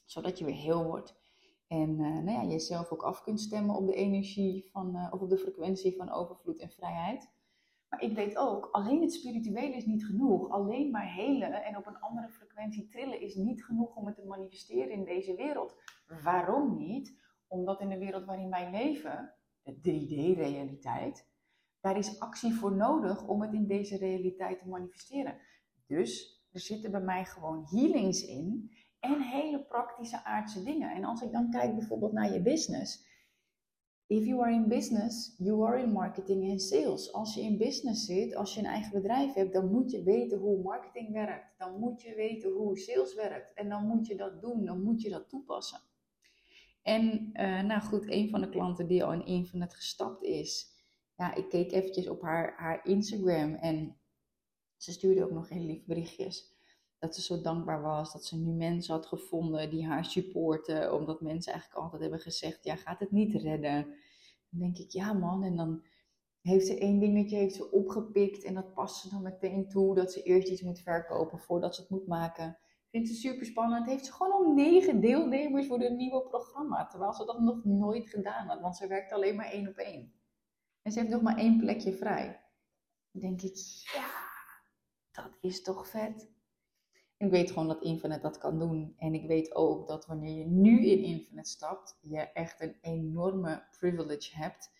zodat je weer heel wordt. En uh, nou ja, jezelf ook af kunt stemmen op de energie van, uh, of op de frequentie van overvloed en vrijheid. Maar ik weet ook, alleen het spirituele is niet genoeg. Alleen maar helen en op een andere frequentie trillen is niet genoeg om het te manifesteren in deze wereld. Waarom niet? Omdat in de wereld waarin wij leven, de 3D-realiteit, daar is actie voor nodig om het in deze realiteit te manifesteren. Dus er zitten bij mij gewoon healings in en hele praktische aardse dingen. En als ik dan kijk bijvoorbeeld naar je business If you are in business, you are in marketing en sales. Als je in business zit, als je een eigen bedrijf hebt, dan moet je weten hoe marketing werkt. Dan moet je weten hoe sales werkt. En dan moet je dat doen, dan moet je dat toepassen. En uh, nou goed, een van de klanten die al in Infinite gestapt is, ja, ik keek eventjes op haar, haar Instagram en ze stuurde ook nog heel lief berichtjes dat ze zo dankbaar was dat ze nu mensen had gevonden die haar supporten. Omdat mensen eigenlijk altijd hebben gezegd, ja, gaat het niet redden. Dan denk ik, ja man, en dan heeft ze één dingetje heeft ze opgepikt en dat past ze dan meteen toe. Dat ze eerst iets moet verkopen voordat ze het moet maken. Vindt ze super spannend. Heeft ze gewoon al negen deelnemers voor een nieuwe programma. Terwijl ze dat nog nooit gedaan had, want ze werkt alleen maar één op één. En ze heeft nog maar één plekje vrij. Dan denk ik, ja, dat is toch vet. Ik weet gewoon dat Infinite dat kan doen. En ik weet ook dat wanneer je nu in Infinite stapt, je echt een enorme privilege hebt.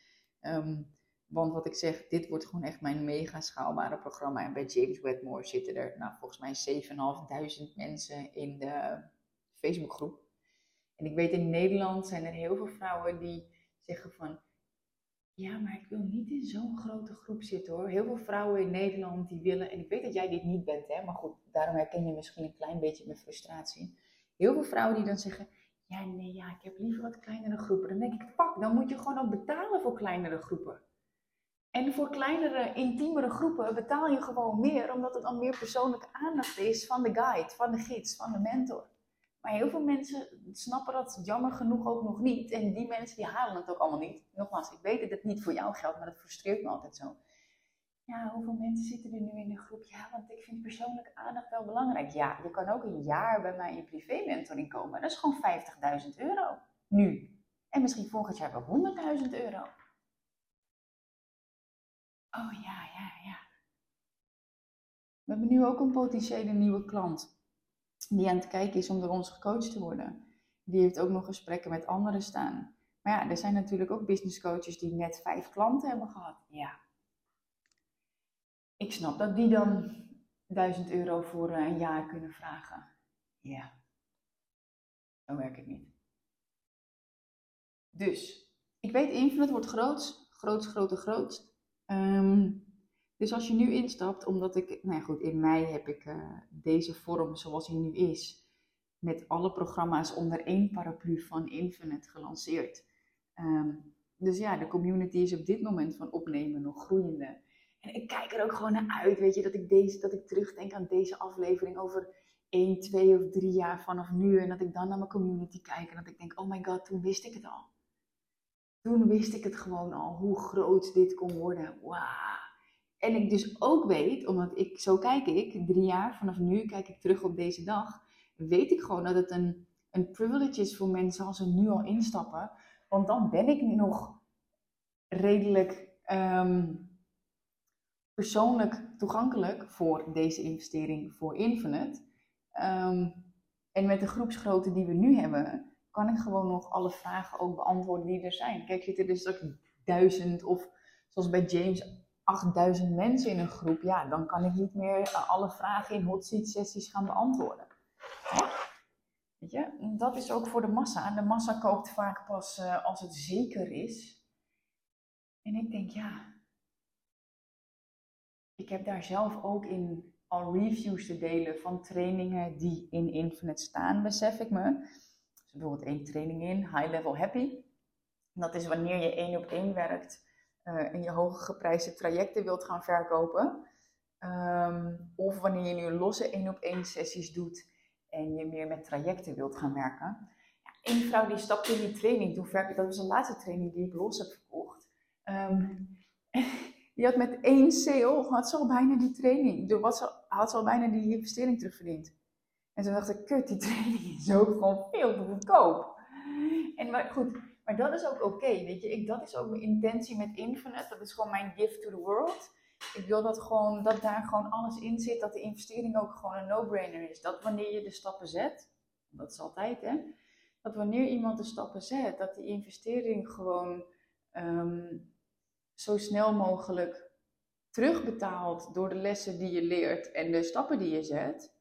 Um, want wat ik zeg, dit wordt gewoon echt mijn mega schaalbare programma. En bij James Wedmore zitten er nou, volgens mij 7.500 mensen in de Facebookgroep. En ik weet in Nederland zijn er heel veel vrouwen die zeggen van ja, maar ik wil niet in zo'n grote groep zitten hoor. Heel veel vrouwen in Nederland die willen, en ik weet dat jij dit niet bent, hè, maar goed, daarom herken je misschien een klein beetje mijn frustratie. Heel veel vrouwen die dan zeggen, ja nee, ja, ik heb liever wat kleinere groepen. Dan denk ik, fuck, dan moet je gewoon ook betalen voor kleinere groepen. En voor kleinere, intiemere groepen betaal je gewoon meer, omdat het dan meer persoonlijke aandacht is van de guide, van de gids, van de mentor. Maar heel veel mensen snappen dat jammer genoeg ook nog niet. En die mensen die halen het ook allemaal niet. Nogmaals, ik weet dat het niet voor jou geldt, maar dat frustreert me altijd zo. Ja, hoeveel mensen zitten er nu in de groep? Ja, want ik vind persoonlijke aandacht wel belangrijk. Ja, je kan ook een jaar bij mij in privé-mentoring komen. Dat is gewoon 50.000 euro. Nu. En misschien volgend jaar wel 100.000 euro. Oh ja, ja, ja. We hebben nu ook een potentiële nieuwe klant die aan het kijken is om door ons gecoacht te worden. Die heeft ook nog gesprekken met anderen staan. Maar ja, er zijn natuurlijk ook business coaches die net vijf klanten hebben gehad. Ja. Ik snap dat die dan 1000 euro voor eh, een jaar kunnen vragen. Ja. Zo werkt het niet. Dus, ik weet, Infinite wordt groot. Groot, groot, groot. Um, dus als je nu instapt, omdat ik, nou ja goed, in mei heb ik uh, deze vorm zoals hij nu is, met alle programma's onder één paraplu van Infinite gelanceerd. Um, dus ja, de community is op dit moment van opnemen nog groeiende. En ik kijk er ook gewoon naar uit, weet je, dat ik, deze, dat ik terugdenk aan deze aflevering over 1, 2 of 3 jaar vanaf nu. En dat ik dan naar mijn community kijk en dat ik denk, oh my god, toen wist ik het al. Toen wist ik het gewoon al, hoe groot dit kon worden. Wauw. En ik dus ook weet, omdat ik, zo kijk ik, drie jaar vanaf nu kijk ik terug op deze dag, weet ik gewoon dat het een, een privilege is voor mensen als ze nu al instappen. Want dan ben ik nog redelijk um, persoonlijk toegankelijk voor deze investering voor Infinite. Um, en met de groepsgrootte die we nu hebben, kan ik gewoon nog alle vragen ook beantwoorden die er zijn. Kijk, zitten er dus duizend of zoals bij James 8000 mensen in een groep, ja, dan kan ik niet meer eh, alle vragen in hot seat sessies gaan beantwoorden. Weet je, dat is ook voor de massa. De massa koopt vaak pas uh, als het zeker is. En ik denk, ja, ik heb daar zelf ook in al reviews te delen van trainingen die in Infinite staan, besef ik me. Dus bijvoorbeeld één training in, High Level Happy. Dat is wanneer je één op één werkt uh, en je hoge geprijsde trajecten wilt gaan verkopen. Um, of wanneer je nu losse één op één sessies doet en je meer met trajecten wilt gaan werken. Ja, Eén vrouw die stapte in die training, toen verkocht, dat was de laatste training die ik los heb verkocht. Um, die had met één sale, had ze al bijna die training, wat ze, had ze al bijna die investering terugverdiend. En toen dacht ik, kut, die training is ook gewoon veel te goedkoop. En maar goed, maar dat is ook oké, weet je. Ik, dat is ook mijn intentie met Infinite. Dat is gewoon mijn gift to the world. Ik wil dat, gewoon, dat daar gewoon alles in zit. Dat de investering ook gewoon een no-brainer is. Dat wanneer je de stappen zet, dat is altijd hè. Dat wanneer iemand de stappen zet, dat die investering gewoon um, zo snel mogelijk terugbetaalt door de lessen die je leert en de stappen die je zet.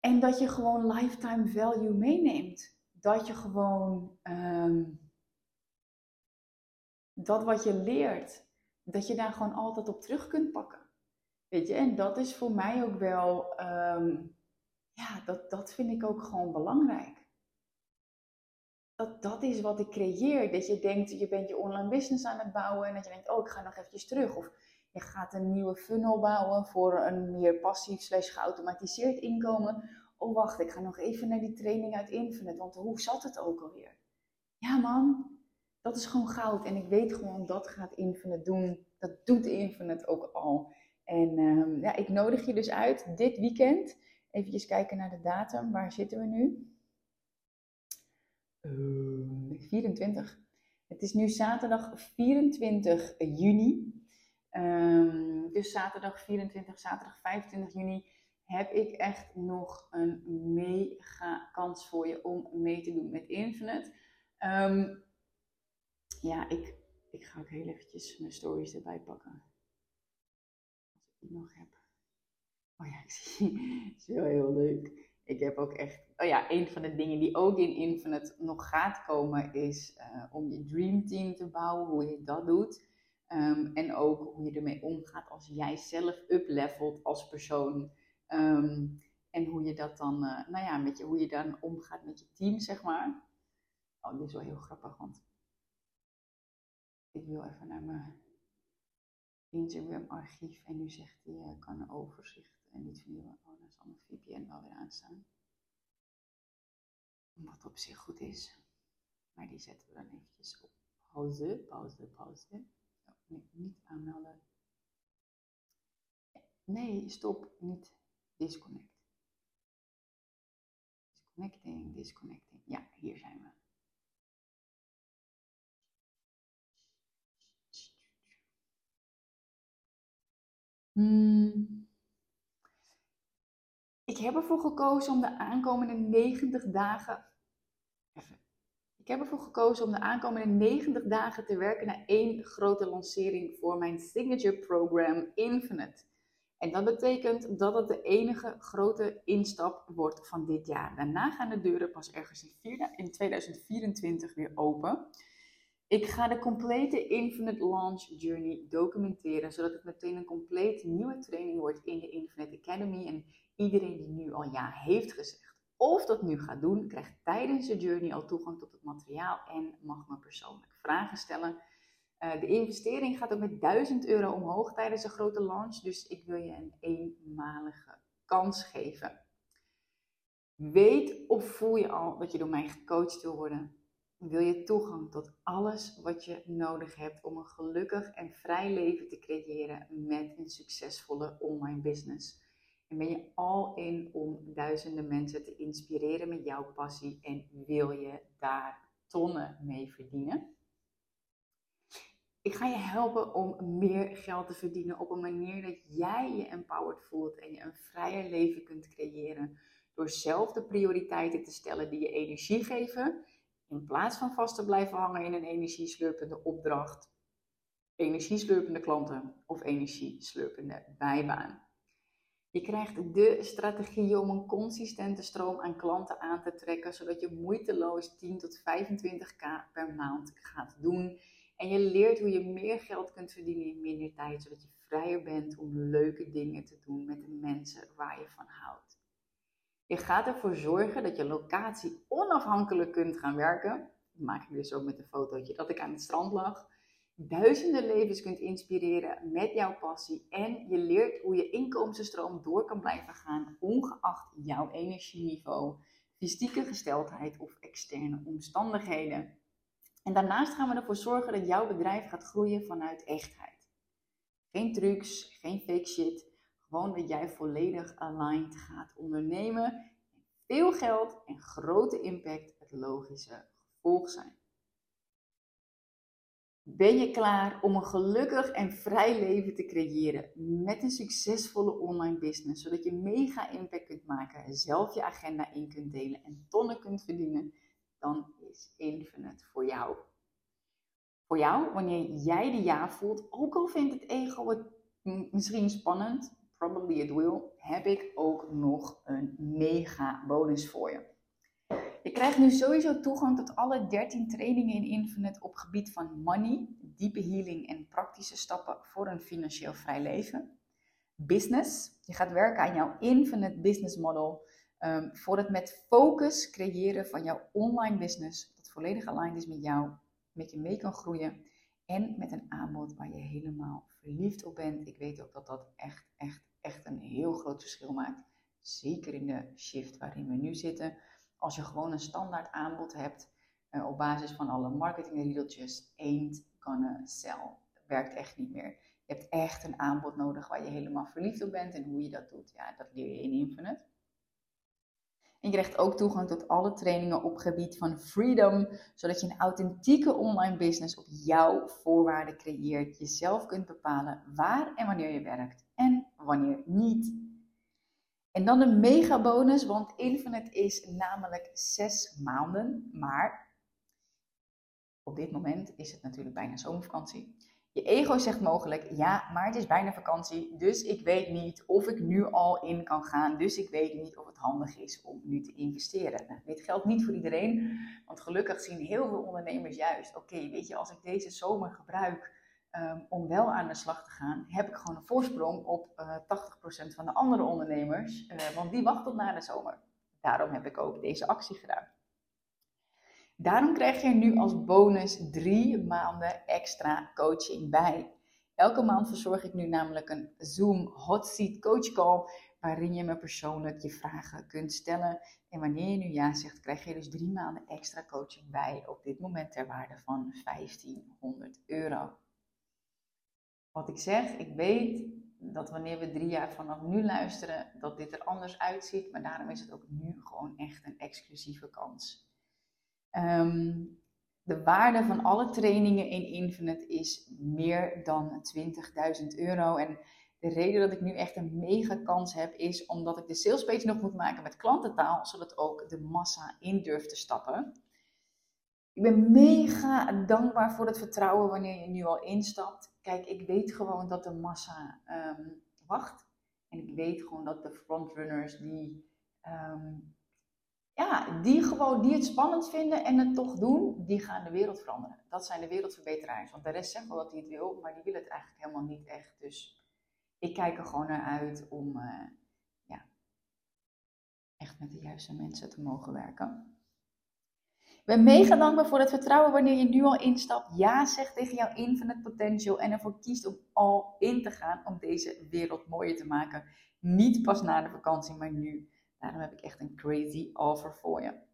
En dat je gewoon lifetime value meeneemt dat je gewoon um, dat wat je leert, dat je daar gewoon altijd op terug kunt pakken. Weet je, en dat is voor mij ook wel, um, ja, dat, dat vind ik ook gewoon belangrijk. Dat, dat is wat ik creëer. Dat je denkt, je bent je online business aan het bouwen en dat je denkt, oh, ik ga nog eventjes terug. Of je gaat een nieuwe funnel bouwen voor een meer passief slash geautomatiseerd inkomen oh wacht, ik ga nog even naar die training uit Infinite, want hoe zat het ook alweer? Ja man, dat is gewoon goud. En ik weet gewoon, dat gaat Infinite doen. Dat doet Infinite ook al. En um, ja, ik nodig je dus uit dit weekend. Even kijken naar de datum. Waar zitten we nu? Uh, ehm, 24. Het is nu zaterdag 24 juni. Um, dus zaterdag 24, zaterdag 25 juni heb ik echt nog een mega kans voor je om mee te doen met Infinite. Um, ja, ik, ik ga ook heel eventjes mijn stories erbij pakken. Als ik die nog heb. Oh ja, ik zie. Het is wel heel leuk. Ik heb ook echt. Oh ja, een van de dingen die ook in Infinite nog gaat komen is uh, om je dream team te bouwen, hoe je dat doet. Um, en ook hoe je ermee omgaat als jij zelf uplevelt als persoon. Um, en hoe je dat dan, uh, nou ja, met je, hoe je dan omgaat met je team, zeg maar. Oh, dit is wel heel grappig, want ik wil even naar mijn Instagram archief en nu zegt hij, uh, kan een overzicht en niet vernieuwen. Oh, dan zal mijn VPN wel weer aanstaan. Wat op zich goed is. Maar die zetten we dan eventjes op pauze, pauze, pauze. Oh, nee, niet aanmelden. Nee, stop, niet disconnect. Disconnecting, disconnecting. Ja, hier zijn we. Hmm. Ik heb ervoor gekozen om de aankomende 90 dagen. Even. Ik heb ervoor gekozen om de aankomende 90 dagen te werken naar één grote lancering voor mijn signature program Infinite. En dat betekent dat het de enige grote instap wordt van dit jaar. Daarna gaan de deuren pas ergens in 2024 weer open. Ik ga de complete Infinite Launch Journey documenteren, zodat het meteen een compleet nieuwe training wordt in de Infinite Academy. En iedereen die nu al ja heeft gezegd of dat nu gaat doen, krijgt tijdens de journey al toegang tot het materiaal en mag me persoonlijk vragen stellen. Uh, de investering gaat ook met 1000 euro omhoog tijdens de grote launch, dus ik wil je een eenmalige kans geven. Weet of voel je al dat je door mij gecoacht wil worden? Wil je toegang tot alles wat je nodig hebt om een gelukkig en vrij leven te creëren met een succesvolle online business? En ben je al in om duizenden mensen te inspireren met jouw passie en wil je daar tonnen mee verdienen? Ik ga je helpen om meer geld te verdienen op een manier dat jij je empowered voelt en je een vrijer leven kunt creëren door zelf de prioriteiten te stellen die je energie geven in plaats van vast te blijven hangen in een energieslurpende opdracht, energieslurpende klanten of energieslurpende bijbaan. Je krijgt de strategie om een consistente stroom aan klanten aan te trekken, zodat je moeiteloos 10 tot 25k per maand gaat doen. En je leert hoe je meer geld kunt verdienen in minder tijd, zodat je vrijer bent om leuke dingen te doen met de mensen waar je van houdt. Je gaat ervoor zorgen dat je locatie onafhankelijk kunt gaan werken. Dat maak ik dus ook met een fotootje dat ik aan het strand lag. Duizenden levens kunt inspireren met jouw passie. En je leert hoe je inkomstenstroom door kan blijven gaan, ongeacht jouw energieniveau, fysieke gesteldheid of externe omstandigheden. En daarnaast gaan we ervoor zorgen dat jouw bedrijf gaat groeien vanuit echtheid. Geen trucs, geen fake shit, gewoon dat jij volledig aligned gaat ondernemen. Veel geld en grote impact het logische gevolg zijn. Ben je klaar om een gelukkig en vrij leven te creëren met een succesvolle online business, zodat je mega impact kunt maken, zelf je agenda in kunt delen en tonnen kunt verdienen? Dan is Infinite voor jou. Voor jou, wanneer jij de ja voelt, ook al vindt het ego het misschien spannend, probably it will, heb ik ook nog een mega bonus voor je. Je krijgt nu sowieso toegang tot alle 13 trainingen in Infinite op gebied van money, diepe healing en praktische stappen voor een financieel vrij leven. Business, je gaat werken aan jouw Infinite Business Model um, voor het met focus creëren van jouw online business, dat volledig aligned is met jou, met je mee kan groeien en met een aanbod waar je helemaal verliefd op bent. Ik weet ook dat dat echt, echt echt een heel groot verschil maakt. Zeker in de shift waarin we nu zitten. Als je gewoon een standaard aanbod hebt uh, op basis van alle marketingriedeltjes, ain't gonna sell. Dat werkt echt niet meer. Je hebt echt een aanbod nodig waar je helemaal verliefd op bent. En hoe je dat doet, ja, dat leer je in Infinite. En je krijgt ook toegang tot alle trainingen op gebied van freedom, zodat je een authentieke online business op jouw voorwaarden creëert. Jezelf kunt bepalen waar en wanneer je werkt en wanneer niet. En dan een mega bonus, want Infinite is namelijk zes maanden, maar op dit moment is het natuurlijk bijna zomervakantie. Je ego zegt mogelijk, ja, maar het is bijna vakantie, dus ik weet niet of ik nu al in kan gaan. Dus ik weet niet of het handig is om nu te investeren. Nou, dit geldt niet voor iedereen, want gelukkig zien heel veel ondernemers juist, oké, weet je, als ik deze zomer gebruik um, om wel aan de slag te gaan, heb ik gewoon een voorsprong op uh, eh, 80% van de andere ondernemers, uh, want die wachten tot na de zomer. Daarom heb ik ook deze actie gedaan. Daarom krijg je nu als bonus drie maanden extra coaching bij. Elke maand verzorg ik nu namelijk een Zoom Hot Seat Coach Call, waarin je me persoonlijk je vragen kunt stellen. En wanneer je nu ja zegt, krijg je dus drie maanden extra coaching bij, op dit moment ter waarde van 1500 euro. Wat ik zeg, ik weet dat wanneer we drie jaar vanaf nu luisteren, dat dit er anders uitziet, maar daarom is het ook nu gewoon echt een exclusieve kans. Ehm, de waarde van alle trainingen in Infinite is meer dan 20.000 euro. En De reden dat ik nu echt een mega kans heb, is omdat ik de salespage nog moet maken met klantentaal, zodat ook de massa in durft te stappen. Ik ben mega dankbaar voor het vertrouwen wanneer je nu al instapt. Kijk, ik weet gewoon dat de massa ehm, wacht. En ik weet gewoon dat de frontrunners die, ehm, ja, die gewoon die het spannend vinden en het toch doen, die gaan de wereld veranderen. Dat zijn de wereldverbeteraars. Want de rest zegt wel dat hij het wil, maar die willen het eigenlijk helemaal niet echt. Dus ik kijk er gewoon naar uit om uh, ja, echt met de juiste mensen te mogen werken. Ik ben mega dankbaar voor het vertrouwen wanneer je nu al instapt. Ja zegt tegen jouw infinite potential en ervoor kiest om al in te gaan om deze wereld mooier te maken. Niet pas na de vakantie, maar nu. Daarom heb ik echt een crazy offer voor je.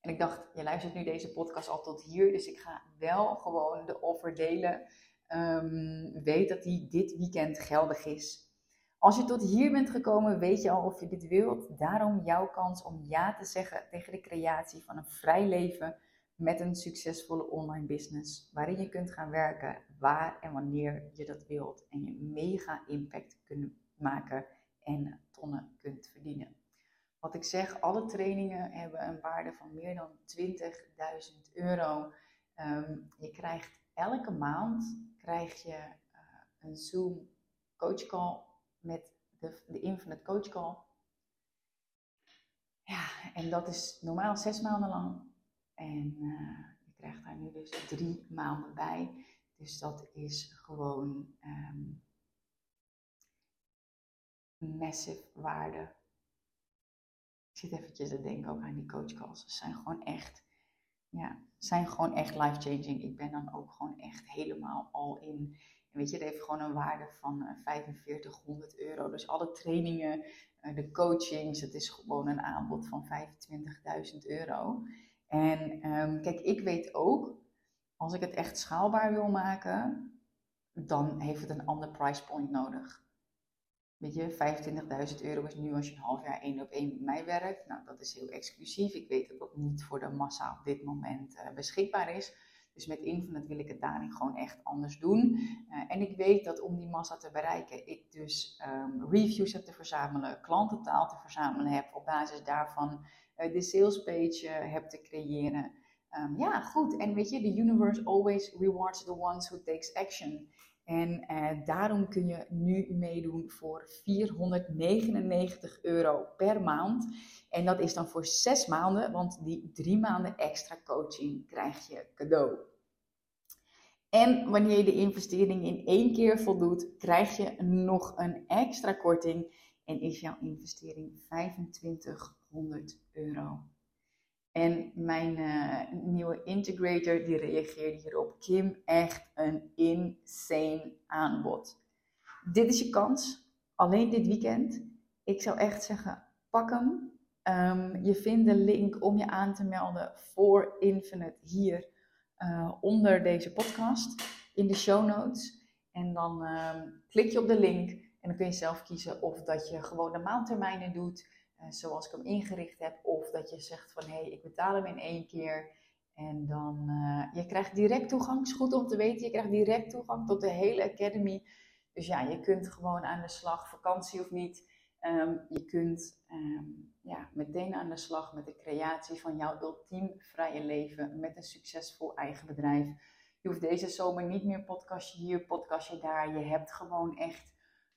En ik dacht, je luistert nu deze podcast al tot hier, dus ik ga wel gewoon de offer delen. Um, weet dat die dit weekend geldig is. Als je tot hier bent gekomen, weet je al of je dit wilt. Daarom jouw kans om ja te zeggen tegen de creatie van een vrij leven met een succesvolle online business. Waarin je kunt gaan werken waar en wanneer je dat wilt. En je mega impact kunt maken en tonnen kunt verdienen. Wat ik zeg, alle trainingen hebben een waarde van meer dan 20.000 euro. Um, je krijgt elke maand krijg je uh, een Zoom coach call met de, de Infinite Coach Call. Ja, en dat is normaal zes maanden lang. En uh, je krijgt daar nu dus drie maanden bij. Dus dat is gewoon um, massive waarde. Zit eventjes te denken ook aan die coachcalls. Ze zijn gewoon echt, ja, zijn gewoon echt life-changing. Ik ben dan ook gewoon echt helemaal al in weet je, het heeft gewoon een waarde van 4500 eh, euro. Dus alle trainingen, eh, de coachings, het is gewoon een aanbod van 25.000 euro. En ehm, kijk, ik weet ook, als ik het echt schaalbaar wil maken, dan heeft het een ander price point nodig. Weet je, 25.000 euro is nu als je een half jaar één op één met mij werkt. Nou, dat is heel exclusief. Ik weet dat dat niet voor de massa op dit moment uh, beschikbaar is. Dus met Infinite wil ik het daarin gewoon echt anders doen. Uh, en ik weet dat om die massa te bereiken, ik dus um, reviews heb te verzamelen, klantentaal te verzamelen heb, op basis daarvan uh, de salespage heb te creëren. Um, ja, goed. En weet je, the universe always rewards the ones who takes action. En daarom kun je nu meedoen voor 499 euro per maand. En dat is dan voor zes maanden, want die drie maanden extra coaching krijg je cadeau. En wanneer je de investering in één keer voldoet, krijg je nog een extra korting en is jouw investering 2500 euro. En mijn uh, nieuwe integrator die reageerde hierop. Kim, echt een insane aanbod. Dit is je kans, alleen dit weekend. Ik zou echt zeggen, pak hem. Um, je vindt de link om je aan te melden voor Infinite hier uh, onder deze podcast in de show notes. En dan uh, klik je op de link en dan kun je zelf kiezen of dat je gewoon de maandtermijnen doet, zoals ik hem ingericht heb, of dat je zegt van hé, hey, ik betaal hem in één keer. En dan, uh, je krijgt direct toegang, het is goed om te weten, je krijgt direct toegang tot de hele academy. Dus ja, je kunt gewoon aan de slag, vakantie of niet. Um, je kunt um, ja, meteen aan de slag met de creatie van jouw ultiem vrije leven met een succesvol eigen bedrijf. Je hoeft deze zomer niet meer podcastje hier, podcastje daar. Je hebt gewoon echt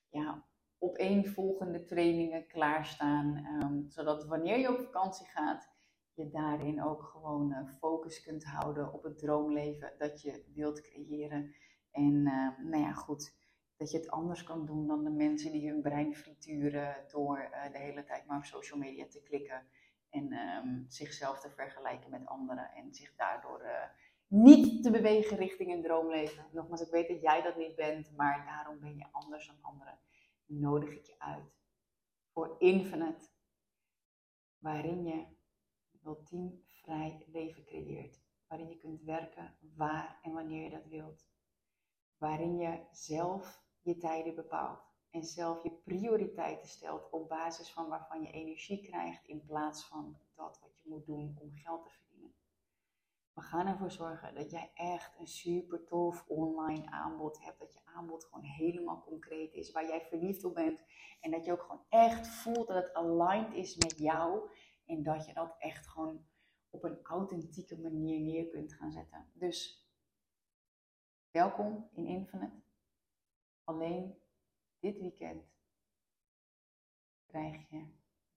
ja, opeenvolgende trainingen klaarstaan. Um, zodat wanneer je op vakantie gaat, je daarin ook gewoon uh, focus kunt houden op het droomleven dat je wilt creëren. En uh, nou ja, goed dat je het anders kan doen dan de mensen die hun brein frituren door uh, de hele tijd maar op social media te klikken en um, zichzelf te vergelijken met anderen en zich daardoor uh, niet te bewegen richting een droomleven. Nogmaals, ik weet dat jij dat niet bent, maar daarom ben je anders dan anderen. Nodig ik je uit voor Infinite, waarin je ultiem vrij leven creëert, waarin je kunt werken waar en wanneer je dat wilt, waarin je zelf je tijden bepaalt. En zelf je prioriteiten stelt op basis van waarvan je energie krijgt in plaats van dat wat je moet doen om geld te verdienen. We gaan ervoor zorgen dat jij echt een super tof online aanbod hebt. Dat je aanbod gewoon helemaal concreet is. Waar jij verliefd op bent. En dat je ook gewoon echt voelt dat het aligned is met jou. En dat je dat echt gewoon op een authentieke manier neer kunt gaan zetten. Dus welkom in Infinite. Alleen dit weekend krijg je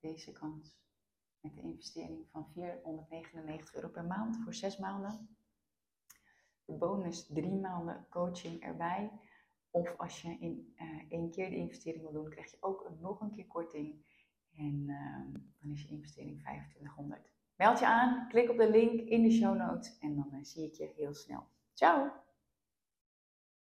deze kans met de investering van 499 euro per maand voor zes maanden. De bonus drie maanden coaching erbij. Of als je in uh, één keer de investering wil doen, krijg je ook een, nog een keer korting. En uh, dan is je investering 2500. Meld je aan, klik op de link in de show notes en dan uh, zie ik je heel snel. Ciao!